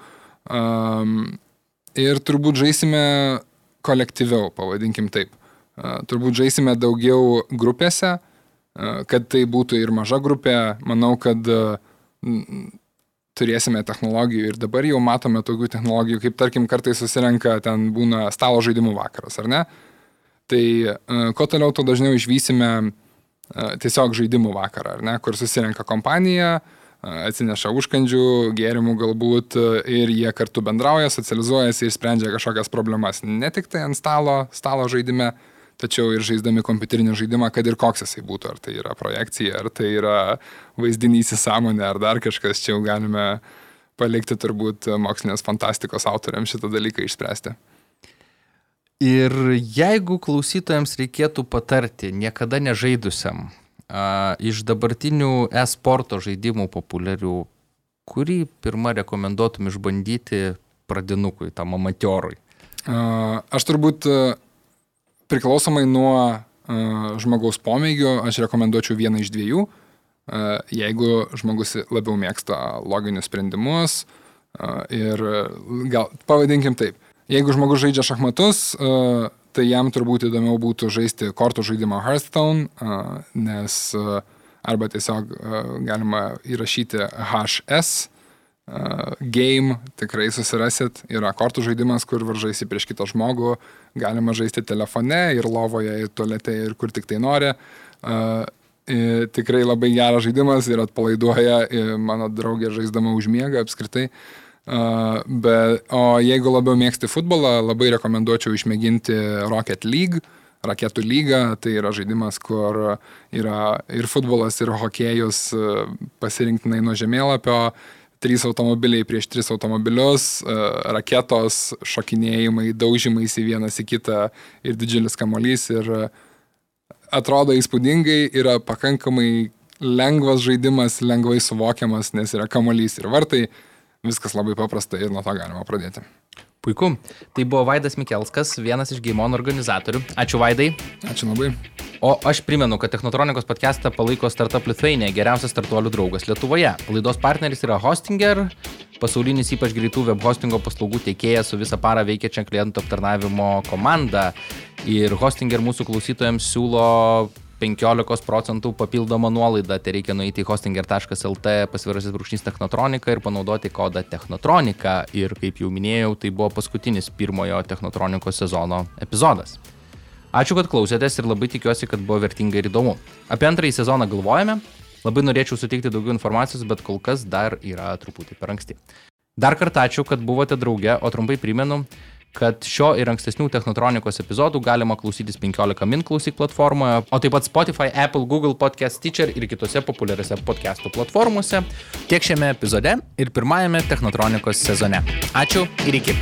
[SPEAKER 3] ir turbūt žaisime kolektyviau, pavadinkim taip. Turbūt žaisime daugiau grupėse, kad tai būtų ir maža grupė. Manau, kad turėsime technologijų ir dabar jau matome tokių technologijų, kaip tarkim kartais susirenka, ten būna stalo žaidimų vakaras, ar ne? Tai kuo toliau, tuo dažniau išvysime tiesiog žaidimų vakarą, ar ne, kur susirenka kompanija, uh, atsineša užkandžių, gėrimų galbūt ir jie kartu bendrauja, socializuojasi ir sprendžia kažkokias problemas. Ne tik tai ant stalo, stalo žaidime, tačiau ir žaisdami kompiuterinį žaidimą, kad ir koks jisai būtų, ar tai yra projekcija, ar tai yra vaizdinys į sąmonę, ar dar kažkas, čia jau galime palikti turbūt mokslinės fantastikos autoriams šitą dalyką išspręsti.
[SPEAKER 2] Ir jeigu klausytojams reikėtų patarti niekada nežaidusiam, a, iš dabartinių e-sporto žaidimų populiarių, kurį pirmą rekomenduotum išbandyti pradinukui, tam amatorui?
[SPEAKER 3] Aš turbūt priklausomai nuo žmogaus pomėgio, aš rekomenduočiau vieną iš dviejų. Jeigu žmogus labiau mėgsta loginius sprendimus ir gal pavadinkim taip, jeigu žmogus žaidžia šachmatus, tai jam turbūt įdomiau būtų žaisti kortų žaidimą Hearthstone, nes arba tiesiog galima įrašyti HS game, tikrai susirasit, yra kortų žaidimas, kur varžaisi prieš kitą žmogų, galima žaisti telefone ir lovoje, ir tualete, ir kur tik tai nori. Tikrai labai geras žaidimas ir atpalaiduoja, mano draugė žaisdama užmiega apskritai. Uh, Bet, o jeigu labiau mėgsti futbolą, labai rekomenduočiau išmėginti Rocket League. Raketų lyga tai yra žaidimas, kur yra ir futbolas, ir hokėjus pasirinktinai nuo žemėlapio, trys automobiliai prieš tris automobilius, raketos, šokinėjimai, daužimais į vienas į kitą ir didžiulis kamolys. Ir atrodo įspūdingai, yra pakankamai lengvas žaidimas, lengvai suvokiamas, nes yra kamolys ir vartai viskas labai paprasta ir nuo to galima pradėti.
[SPEAKER 2] Puiku. Tai buvo Vaidas Mikelskas, vienas iš Gaimon organizatorių. Ačiū Vaidai.
[SPEAKER 3] Ačiū labai.
[SPEAKER 2] O aš primenu, kad Technotronikos podcastą palaiko Startup Lithuania, geriausias startuolių draugas Lietuvoje. Laidos partneris yra Hostinger, pasaulinis ypač greitų web hostingo paslaugų teikėjas su visą parą veikiančia klientų aptarnavimo komanda. Ir Hostinger mūsų klausytojams siūlo 15 procentų papildomą nuolaidą, tai reikia nueiti į hostinger.lt pasvirasis brūkšnys technotronika ir panaudoti kodą technotronika. Ir kaip jau minėjau, tai buvo paskutinis pirmojo technotronikos sezono epizodas. Ačiū, kad klausėtės ir labai tikiuosi, kad buvo vertinga ir įdomu. Apie antrąjį sezoną galvojame, labai norėčiau suteikti daugiau informacijos, bet kol kas dar yra truputį per anksti. Dar kartą ačiū, kad buvote drauge, o trumpai primenu, kad šio ir ankstesnių Technotronikos epizodų galima klausytis 15 min klausyk platformoje, o taip pat Spotify, Apple, Google Podcast Teacher ir kitose populiariose podcastų platformose. Tiek šiame epizode ir pirmajame Technotronikos sezone. Ačiū ir iki.